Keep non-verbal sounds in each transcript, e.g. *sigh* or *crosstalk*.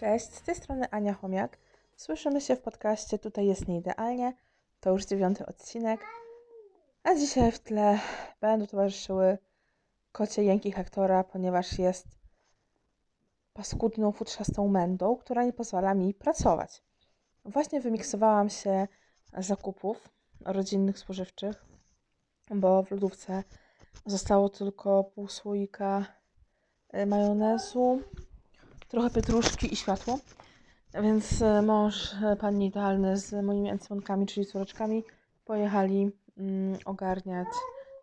Cześć, z tej strony Ania Chomiak. Słyszymy się w podcaście Tutaj jest nieidealnie. To już dziewiąty odcinek. A dzisiaj w tle będą towarzyszyły kocie jęki Hektora, ponieważ jest paskudną, futrzastą mędą, która nie pozwala mi pracować. Właśnie wymiksowałam się zakupów rodzinnych, spożywczych, bo w lodówce zostało tylko pół słoika y, majonezu, trochę pietruszki i światło. Więc e, mąż, e, pan idealny z moimi encymonkami, czyli córeczkami, pojechali mm, ogarniać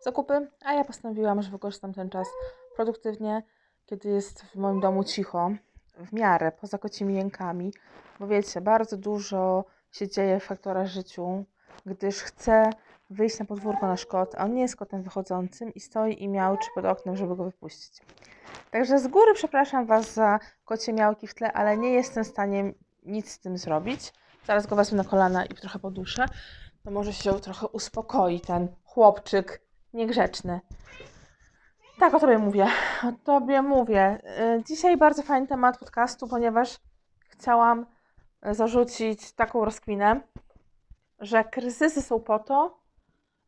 zakupy, a ja postanowiłam, że wykorzystam ten czas produktywnie, kiedy jest w moim domu cicho, w miarę, poza kocimi jękami, bo wiecie, bardzo dużo się dzieje w faktorach życiu, gdyż chcę wyjść na podwórko na szkot, a on nie jest kotem wychodzącym i stoi i miałczy pod oknem, żeby go wypuścić. Także z góry przepraszam Was za kocie miałki w tle, ale nie jestem w stanie nic z tym zrobić. Zaraz go wezmę na kolana i trochę poduszę. To może się trochę uspokoi ten chłopczyk niegrzeczny. Tak, o Tobie mówię. O Tobie mówię. Y, dzisiaj bardzo fajny temat podcastu, ponieważ chciałam zarzucić taką rozkminę, że kryzysy są po to,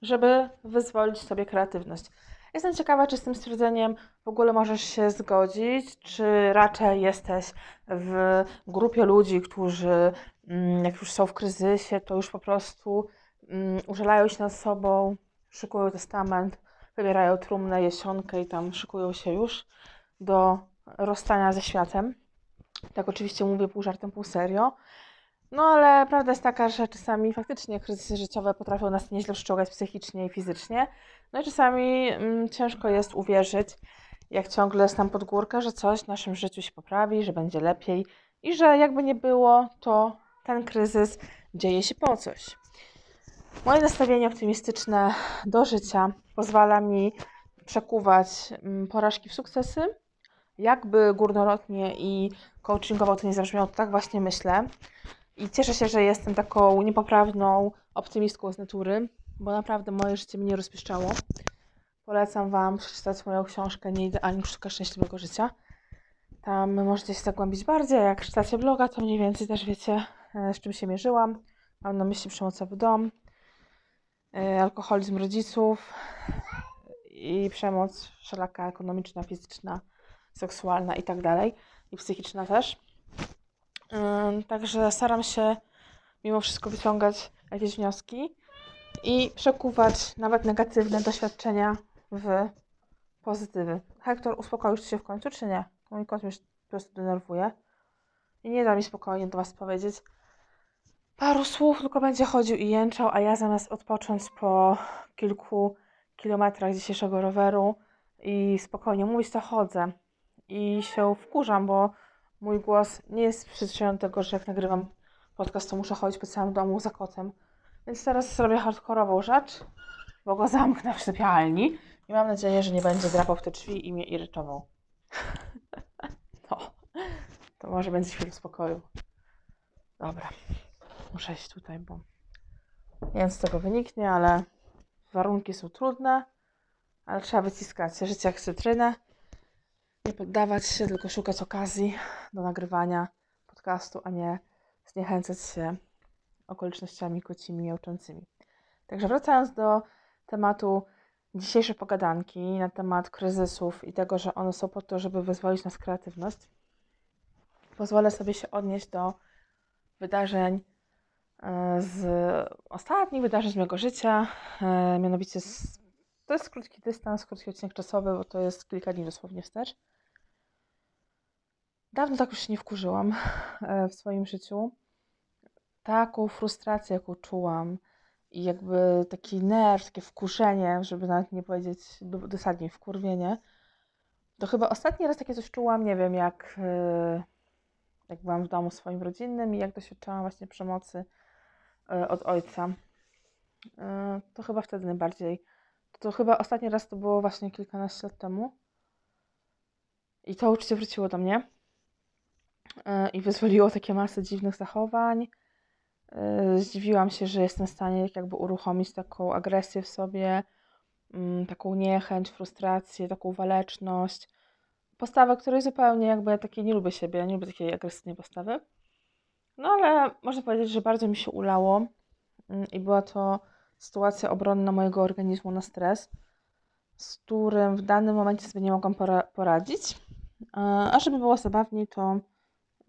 żeby wyzwolić sobie kreatywność. Jestem ciekawa, czy z tym stwierdzeniem w ogóle możesz się zgodzić, czy raczej jesteś w grupie ludzi, którzy mm, jak już są w kryzysie, to już po prostu um, użalają się nad sobą, szykują testament, wybierają trumnę, jesionkę i tam szykują się już do rozstania ze światem. Tak oczywiście mówię pół żartem, pół serio. No ale prawda jest taka, że czasami faktycznie kryzysy życiowe potrafią nas nieźle ściągać psychicznie i fizycznie. No i czasami mm, ciężko jest uwierzyć, jak ciągle jest tam pod górkę, że coś w naszym życiu się poprawi, że będzie lepiej i że jakby nie było, to ten kryzys dzieje się po coś. Moje nastawienie optymistyczne do życia pozwala mi przekuwać mm, porażki w sukcesy. Jakby górnolotnie i coachingowo to nie zabrzmiało, to tak właśnie myślę. I cieszę się, że jestem taką niepoprawną optymistką z natury, bo naprawdę moje życie mnie rozpieszczało. Polecam Wam przeczytać moją książkę Nieidealnie szuka szczęśliwego życia. Tam możecie się zagłębić bardziej. Jak czytacie bloga, to mniej więcej też wiecie, e, z czym się mierzyłam. Mam na myśli przemocowy dom, e, alkoholizm rodziców i przemoc wszelaka ekonomiczna, fizyczna, seksualna i tak dalej. I psychiczna też. Także staram się mimo wszystko wyciągać jakieś wnioski i przekuwać nawet negatywne doświadczenia w pozytywy. Hektor, uspokoisz się w końcu, czy nie? Mój kot mnie po prostu denerwuje i nie da mi spokojnie do Was powiedzieć paru słów, tylko będzie chodził i jęczał, a ja zamiast odpocząć po kilku kilometrach dzisiejszego roweru i spokojnie mówić, to chodzę i się wkurzam, bo mój głos nie jest do tego, że jak nagrywam podcast, to muszę chodzić po całym domu za kotem. Więc teraz zrobię hardkorową rzecz, bo go zamknę w sypialni i mam nadzieję, że nie będzie drapał w te drzwi i mnie irytował. *laughs* no, to może będzie chwilę spokoju. Dobra, muszę iść tutaj, bo nie wiem, co tego wyniknie, ale warunki są trudne, ale trzeba wyciskać życie jak cytrynę nie poddawać się, tylko szukać okazji do nagrywania podcastu, a nie zniechęcać się okolicznościami kocimi miałczącymi. Także wracając do tematu dzisiejszej pogadanki na temat kryzysów i tego, że one są po to, żeby wyzwolić nas kreatywność, pozwolę sobie się odnieść do wydarzeń e, z ostatnich wydarzeń z mojego życia, e, mianowicie z, to jest krótki dystans, krótki odcinek czasowy, bo to jest kilka dni dosłownie wstecz. Dawno tak już się nie wkurzyłam *laughs* e, w swoim życiu. Taką frustrację, jaką czułam i jakby taki nerw, takie wkurzenie, żeby nawet nie powiedzieć dosadnie wkurwienie, to chyba ostatni raz takie coś czułam, nie wiem, jak, e, jak byłam w domu swoim rodzinnym i jak doświadczałam właśnie przemocy e, od ojca. To chyba wtedy najbardziej. To chyba ostatni raz to było właśnie kilkanaście lat temu. I to uczucie wróciło do mnie. E, i wyzwoliło takie masy dziwnych zachowań. E, zdziwiłam się, że jestem w stanie jakby uruchomić taką agresję w sobie, mm, taką niechęć, frustrację, taką waleczność, postawę, której zupełnie jakby ja takiej nie lubię siebie, nie lubię takiej agresywnej postawy. No ale można powiedzieć, że bardzo mi się ulało mm, i była to sytuacja obronna mojego organizmu na stres, z którym w danym momencie sobie nie mogłam pora poradzić. A żeby było zabawniej, to,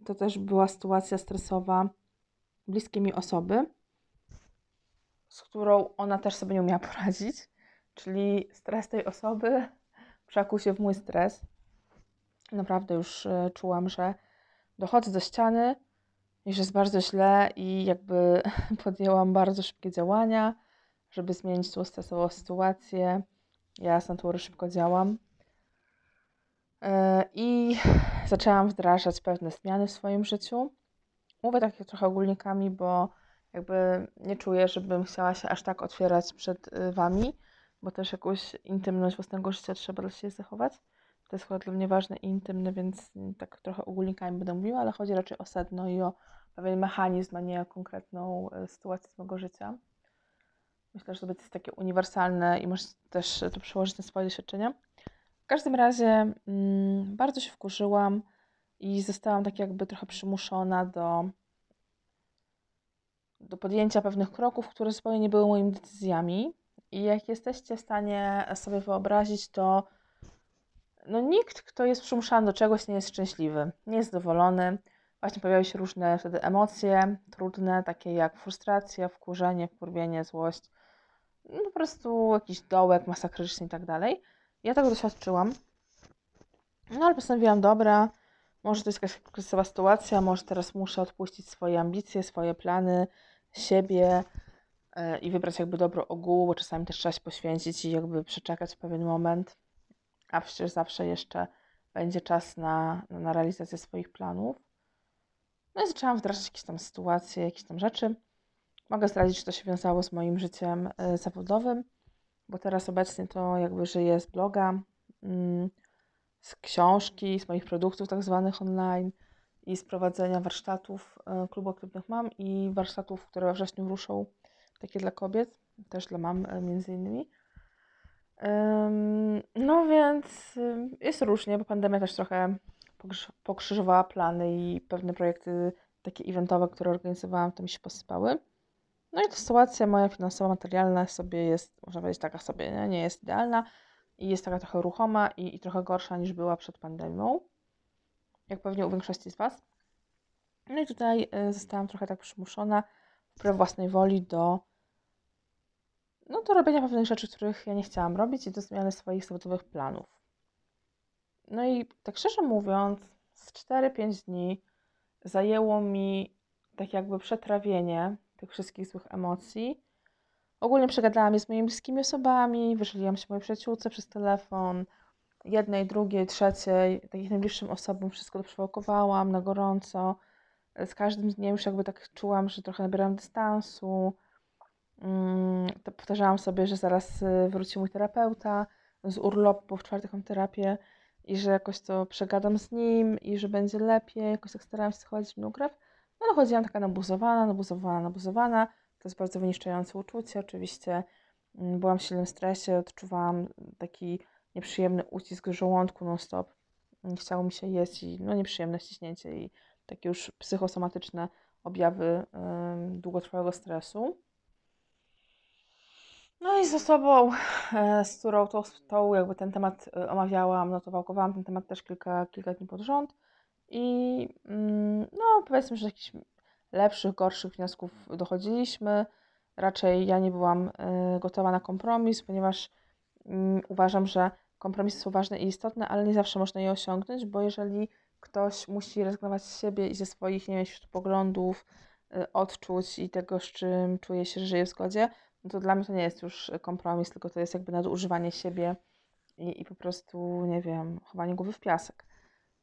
to też była sytuacja stresowa bliskiej mi osoby, z którą ona też sobie nie umiała poradzić. Czyli stres tej osoby przekuł się w mój stres. Naprawdę już e, czułam, że dochodzę do ściany że jest bardzo źle i jakby *laughs* podjęłam bardzo szybkie działania, żeby zmienić tą stresową sytuację. Ja z natury szybko działam. E, I zaczęłam wdrażać pewne zmiany w swoim życiu. Mówię takie trochę ogólnikami, bo jakby nie czuję, żebym chciała się aż tak otwierać przed y, Wami, bo też jakąś intymność własnego życia trzeba dla siebie zachować. To jest chyba dla mnie ważne i intymne, więc tak trochę ogólnikami będę mówiła, ale chodzi raczej o sedno i o pewien mechanizm, a nie o konkretną y, sytuację z mojego życia. Myślę, że to jest takie uniwersalne i możesz też to przełożyć na swoje doświadczenia. W każdym razie mm, bardzo się wkurzyłam i zostałam tak jakby trochę przymuszona do, do podjęcia pewnych kroków, które zupełnie nie były moimi decyzjami. I jak jesteście w stanie sobie wyobrazić, to no nikt, kto jest przymuszany do czegoś, nie jest szczęśliwy, nie jest zadowolony. Właśnie pojawiają się różne wtedy emocje trudne, takie jak frustracja, wkurzenie, wkurwienie, złość, no po prostu jakiś dołek masakryczny i tak dalej. Ja tego doświadczyłam. No ale postanowiłam, dobra, może to jest jakaś kryzysowa sytuacja, może teraz muszę odpuścić swoje ambicje, swoje plany, siebie yy, i wybrać jakby dobro ogółu, bo czasami też trzeba się poświęcić i jakby przeczekać pewien moment, a przecież zawsze jeszcze będzie czas na, na realizację swoich planów. No i zaczęłam wdrażać jakieś tam sytuacje, jakieś tam rzeczy. Mogę zdradzić, że to się wiązało z moim życiem yy, zawodowym, bo teraz obecnie to jakby żyję z bloga. Yy, z książki, z moich produktów tak zwanych online i z prowadzenia warsztatów e, klubu aktywnych mam i warsztatów, które we wrześniu ruszą, takie dla kobiet, też dla mam e, między innymi. No więc jest różnie, bo pandemia też trochę pokrzyżowała plany i pewne projekty takie eventowe, które organizowałam, to mi się posypały. No i ta sytuacja moja finansowa, materialna sobie jest, można powiedzieć, taka sobie, nie, nie jest idealna, i jest taka trochę ruchoma i, i trochę gorsza niż była przed pandemią, jak pewnie u większości z Was. No i tutaj y, zostałam trochę tak przymuszona wbrew własnej woli do, no, do robienia pewnych rzeczy, których ja nie chciałam robić i do zmiany swoich zawodowych planów. No i tak szczerze mówiąc, z 4-5 dni zajęło mi tak jakby przetrawienie tych wszystkich złych emocji Ogólnie przegadałam je z moimi bliskimi osobami, wyżyliłam się mojej przyjaciółce przez telefon, jednej, drugiej, trzeciej, takich najbliższym osobom wszystko doprzewałkowałam na gorąco. Z każdym dniem już jakby tak czułam, że trochę nabieram dystansu. Mm, to powtarzałam sobie, że zaraz y, wróci mój terapeuta z urlopu, w czwartek mam terapię i że jakoś to przegadam z nim i że będzie lepiej. Jakoś tak starałam się schować w. No ale chodziłam taka nabuzowana, nabuzowana, nabuzowana. To jest bardzo wyniszczające uczucie. Oczywiście mm, byłam w silnym stresie, odczuwałam taki nieprzyjemny ucisk żołądku non-stop. Chciało mi się jeść i no, nieprzyjemne ściśnięcie i takie już psychosomatyczne objawy długotrwałego stresu. No i z osobą, e, z którą tą, tą jakby ten temat e, omawiałam, no to wałkowałam ten temat też kilka, kilka dni pod rząd i mm, no powiedzmy, że jakiś lepszych, gorszych wniosków dochodziliśmy. Raczej ja nie byłam y, gotowa na kompromis, ponieważ mm, uważam, że kompromisy są ważne i istotne, ale nie zawsze można je osiągnąć, bo jeżeli ktoś musi rezygnować z siebie i ze swoich, nie wiem, poglądów, y, odczuć i tego, z czym czuje się, że żyje w zgodzie, no to dla mnie to nie jest już kompromis, tylko to jest jakby nadużywanie siebie i, i po prostu, nie wiem, chowanie głowy w piasek.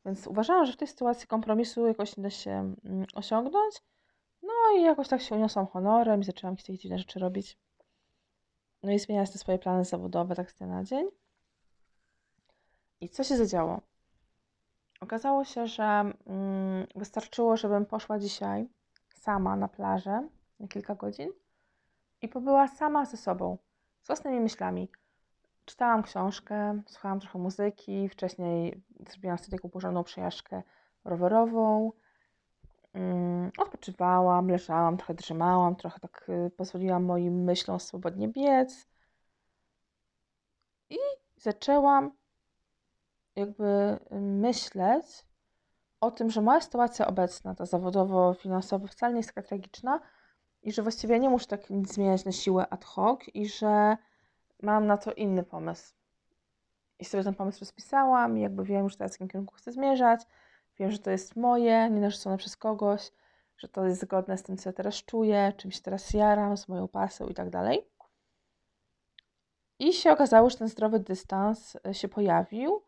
Więc uważałam, że w tej sytuacji kompromisu jakoś nie da się mm, osiągnąć. No i jakoś tak się uniosłam honorem i zaczęłam jakieś dziwne rzeczy robić. No i zmieniać te swoje plany zawodowe tak z dnia na dzień. I co się zadziało? Okazało się, że mm, wystarczyło, żebym poszła dzisiaj sama na plażę na kilka godzin i pobyła sama ze sobą, z własnymi myślami. Czytałam książkę, słuchałam trochę muzyki, wcześniej zrobiłam sobie taką porządną przejażdżkę rowerową. Mm, odpoczywałam, leżałam, trochę drzemałam, trochę tak y, pozwoliłam moim myślom swobodnie biec. I zaczęłam jakby y, myśleć o tym, że moja sytuacja obecna, ta zawodowo-finansowo, wcale nie jest taka tragiczna i że właściwie nie muszę tak nic zmieniać na siłę ad hoc i że mam na to inny pomysł. I sobie ten pomysł rozpisałam i jakby wiem już teraz, w jakim kierunku chcę zmierzać. Wiem, że to jest moje, nie narzucone przez kogoś, że to jest zgodne z tym, co ja teraz czuję, czym się teraz jaram, z moją pasją i tak dalej. I się okazało, że ten zdrowy dystans e, się pojawił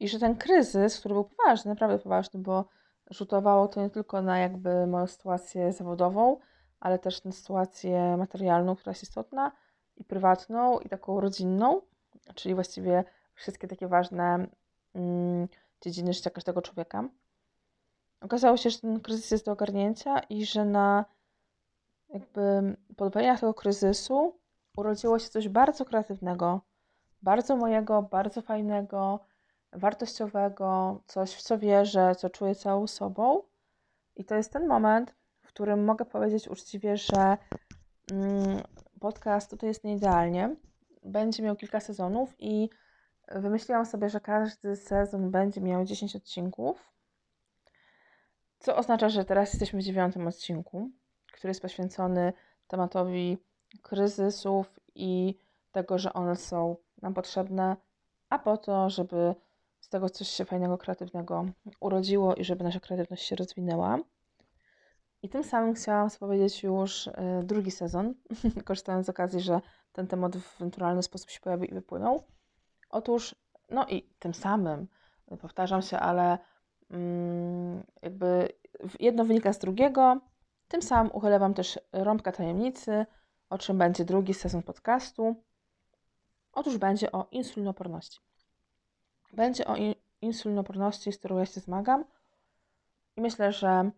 i że ten kryzys, który był poważny, naprawdę poważny, bo rzutowało to nie tylko na jakby moją sytuację zawodową, ale też na sytuację materialną, która jest istotna, i prywatną, i taką rodzinną, czyli właściwie wszystkie takie ważne mm, dziedziny życia każdego człowieka. Okazało się, że ten kryzys jest do ogarnięcia i że na jakby podwojeniach tego kryzysu urodziło się coś bardzo kreatywnego, bardzo mojego, bardzo fajnego, wartościowego, coś w co wierzę, co czuję całą sobą. I to jest ten moment, w którym mogę powiedzieć uczciwie, że mm, podcast tutaj jest nieidealnie. Będzie miał kilka sezonów i wymyśliłam sobie, że każdy sezon będzie miał 10 odcinków. Co oznacza, że teraz jesteśmy w dziewiątym odcinku, który jest poświęcony tematowi kryzysów i tego, że one są nam potrzebne, a po to, żeby z tego coś się fajnego, kreatywnego urodziło i żeby nasza kreatywność się rozwinęła. I tym samym chciałam powiedzieć już y, drugi sezon, *laughs* korzystając z okazji, że ten temat w naturalny sposób się pojawił i wypłynął. Otóż, no i tym samym, y, powtarzam się, ale mm, jakby jedno wynika z drugiego. Tym samym uchylę Wam też rąbka tajemnicy, o czym będzie drugi sezon podcastu. Otóż będzie o insulinoporności. Będzie o insulinoporności, z którą ja się zmagam. I myślę, że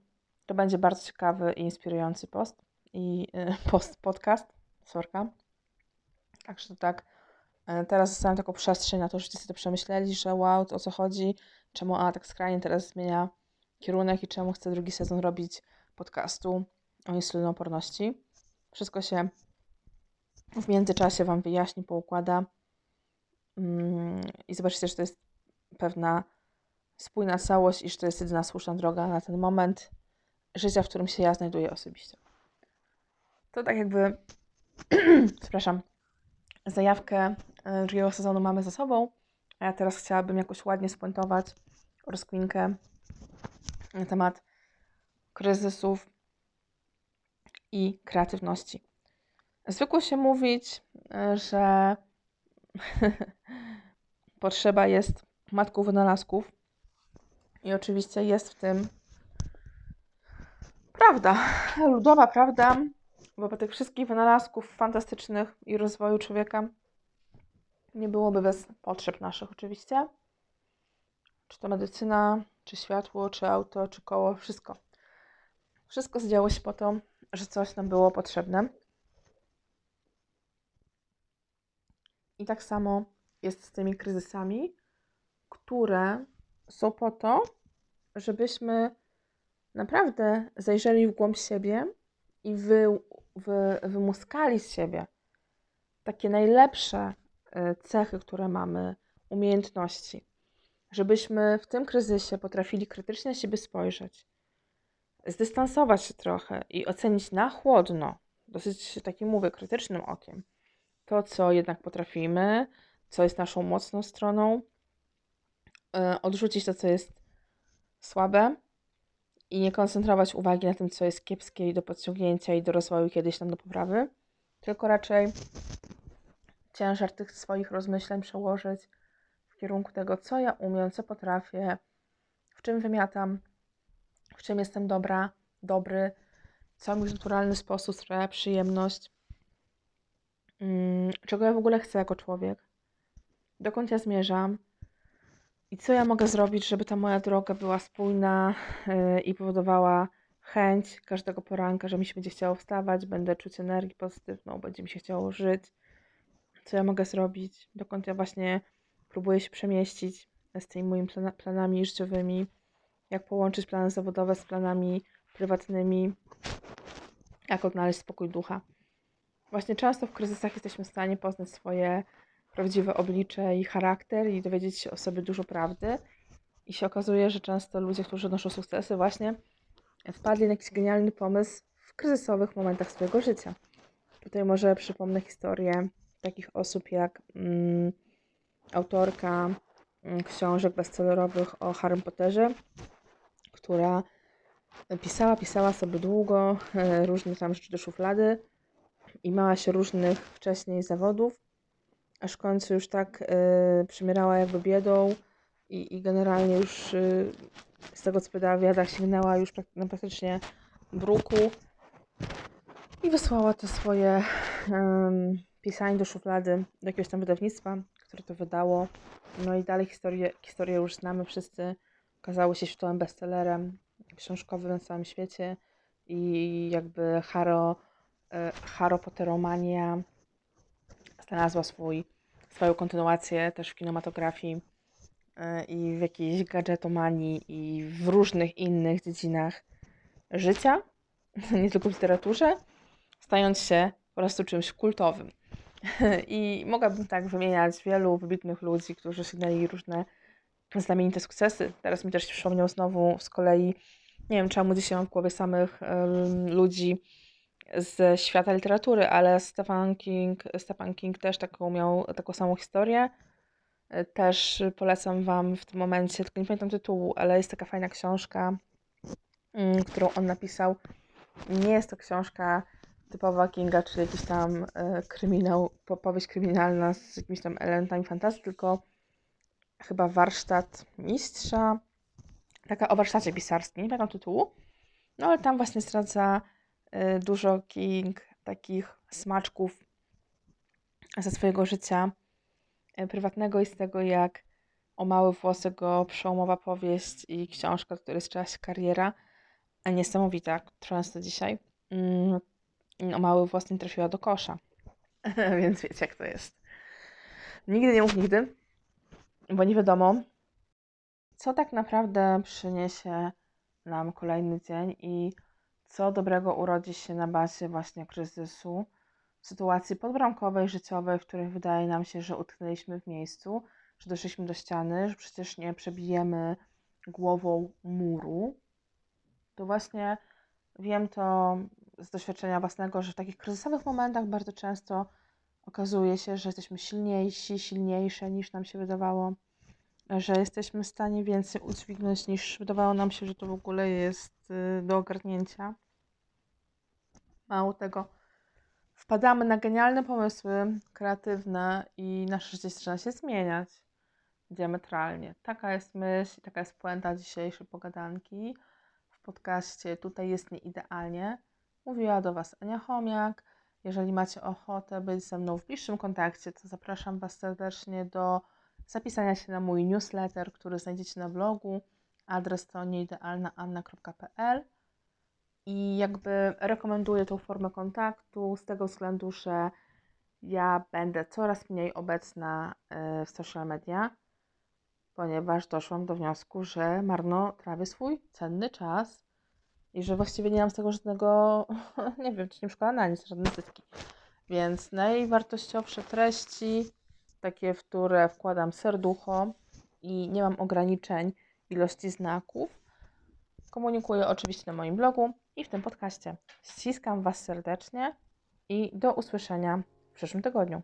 to będzie bardzo ciekawy i inspirujący post i y, *laughs* post, podcast. Sorka. Także to tak. E, teraz zostawiam taką przestrzeń na to, żebyście sobie to przemyśleli, że wow, o co chodzi, czemu a tak skrajnie teraz zmienia kierunek i czemu chcę drugi sezon robić podcastu o insulinoporności. Wszystko się w międzyczasie Wam wyjaśni, poukłada mm, i zobaczycie, że to jest pewna spójna całość i że to jest jedyna słuszna droga na ten moment życia, w którym się ja znajduję osobiście. To tak jakby, *clears throat* przepraszam, zajawkę e, drugiego sezonu mamy za sobą, a ja teraz chciałabym jakoś ładnie spuentować rozkminkę na temat kryzysów i kreatywności. Zwykło się mówić, e, że *laughs* potrzeba jest matką wynalazków i oczywiście jest w tym prawda, ludowa prawda, po tych wszystkich wynalazków fantastycznych i rozwoju człowieka nie byłoby bez potrzeb naszych oczywiście. Czy to medycyna, czy światło, czy auto, czy koło, wszystko. Wszystko zdziało się po to, że coś nam było potrzebne. I tak samo jest z tymi kryzysami, które są po to, żebyśmy naprawdę zajrzeli w głąb siebie i wy, wy, wymuskali z siebie takie najlepsze e, cechy, które mamy, umiejętności, żebyśmy w tym kryzysie potrafili krytycznie na siebie spojrzeć, zdystansować się trochę i ocenić na chłodno, dosyć takim mówię, krytycznym okiem, to, co jednak potrafimy, co jest naszą mocną stroną, e, odrzucić to, co jest słabe i nie koncentrować uwagi na tym, co jest kiepskie i do podciągnięcia i do rozwoju kiedyś tam do poprawy, tylko raczej ciężar tych swoich rozmyśleń przełożyć w kierunku tego, co ja umiem, co potrafię, w czym wymiatam, w czym jestem dobra, dobry, co mi w naturalny sposób sprawia przyjemność, mm, czego ja w ogóle chcę jako człowiek, dokąd ja zmierzam, i co ja mogę zrobić, żeby ta moja droga była spójna yy, i powodowała chęć każdego poranka, że mi się będzie chciało wstawać, będę czuć energię pozytywną, będzie mi się chciało żyć, co ja mogę zrobić, dokąd ja właśnie próbuję się przemieścić z tymi moimi plana, planami życiowymi, jak połączyć plany zawodowe z planami prywatnymi, jak odnaleźć spokój ducha. Właśnie często w kryzysach jesteśmy w stanie poznać swoje prawdziwe oblicze i charakter i dowiedzieć się o sobie dużo prawdy. I się okazuje, że często ludzie, którzy odnoszą sukcesy, właśnie wpadli na jakiś genialny pomysł w kryzysowych momentach swojego życia. Tutaj może przypomnę historię takich osób jak mm, autorka mm, książek bestsellerowych o Harry Potterze, która pisała, pisała sobie długo *laughs* różne tam rzeczy do szuflady i mała się różnych wcześniej zawodów, aż w końcu już tak y, przymierała jakby biedą i, i generalnie już y, z tego co powiada, sięgnęła już prak na praktycznie bruku i wysłała te swoje pisanie do szuflady do jakiegoś tam wydawnictwa, które to wydało. No i dalej historię, historię już znamy wszyscy. Okazało się światowym bestsellerem książkowym na całym świecie i jakby Haro, e, Haro Potteromania znalazła swój, swoją kontynuację też w kinematografii e, i w jakiejś gadżetomanii i w różnych innych dziedzinach życia, *laughs* nie tylko w literaturze, stając się po prostu czymś kultowym. *laughs* I mogłabym tak wymieniać wielu wybitnych ludzi, którzy osiągnęli różne znamienite sukcesy. Teraz mi też przypomniał znowu z kolei, nie wiem czemu dzisiaj mam w głowie samych um, ludzi z świata literatury, ale Stephen King, Stephen King też taką miał taką samą historię. Też polecam Wam w tym momencie, tylko nie pamiętam tytułu, ale jest taka fajna książka, um, którą on napisał. Nie jest to książka typowa Kinga, czyli jakiś tam e, kryminał, powieść kryminalna z jakimiś tam elementami fantazji, tylko chyba warsztat mistrza, taka o warsztacie pisarskim, nie pamiętam tytułu, no ale tam właśnie zdradza dużo King takich smaczków ze swojego życia y, prywatnego i z tego, jak o mały włosy go przełomowa powieść i książka, która jest się kariera, a niesamowita, często dzisiaj. Mm, o mały włos nie trafiła do kosza. *laughs* Więc wiecie, jak to jest. Nigdy nie mów nigdy, bo nie wiadomo, co tak naprawdę przyniesie nam kolejny dzień i co dobrego urodzi się na bazie właśnie kryzysu, sytuacji podbramkowej, życiowej, w której wydaje nam się, że utknęliśmy w miejscu, że doszliśmy do ściany, że przecież nie przebijemy głową muru. To właśnie wiem to z doświadczenia własnego, że w takich kryzysowych momentach bardzo często okazuje się, że jesteśmy silniejsi, silniejsze niż nam się wydawało, że jesteśmy w stanie więcej udźwignąć niż wydawało nam się, że to w ogóle jest y, do ogarnięcia. Mało tego, wpadamy na genialne pomysły, kreatywne i nasze życie zaczyna się zmieniać diametralnie. Taka jest myśl, taka jest puenta dzisiejszej pogadanki w podcaście Tutaj jest nieidealnie. Mówiła do Was Ania Chomiak. Jeżeli macie ochotę być ze mną w bliższym kontakcie, to zapraszam Was serdecznie do zapisania się na mój newsletter, który znajdziecie na blogu. Adres to nieidealnaanna.pl i jakby rekomenduję tą formę kontaktu z tego względu, że ja będę coraz mniej obecna e, w social media, ponieważ doszłam do wniosku, że marno trawię swój cenny czas i że właściwie nie mam z tego żadnego, *laughs* nie wiem, czy nie przekłada na nic, żadnej zyski. Więc najwartościowsze treści, takie, w które wkładam serducho i nie mam ograniczeń ilości znaków, komunikuję oczywiście na moim blogu i w tym podcaście. Ściskam Was serdecznie i do usłyszenia w przyszłym tygodniu.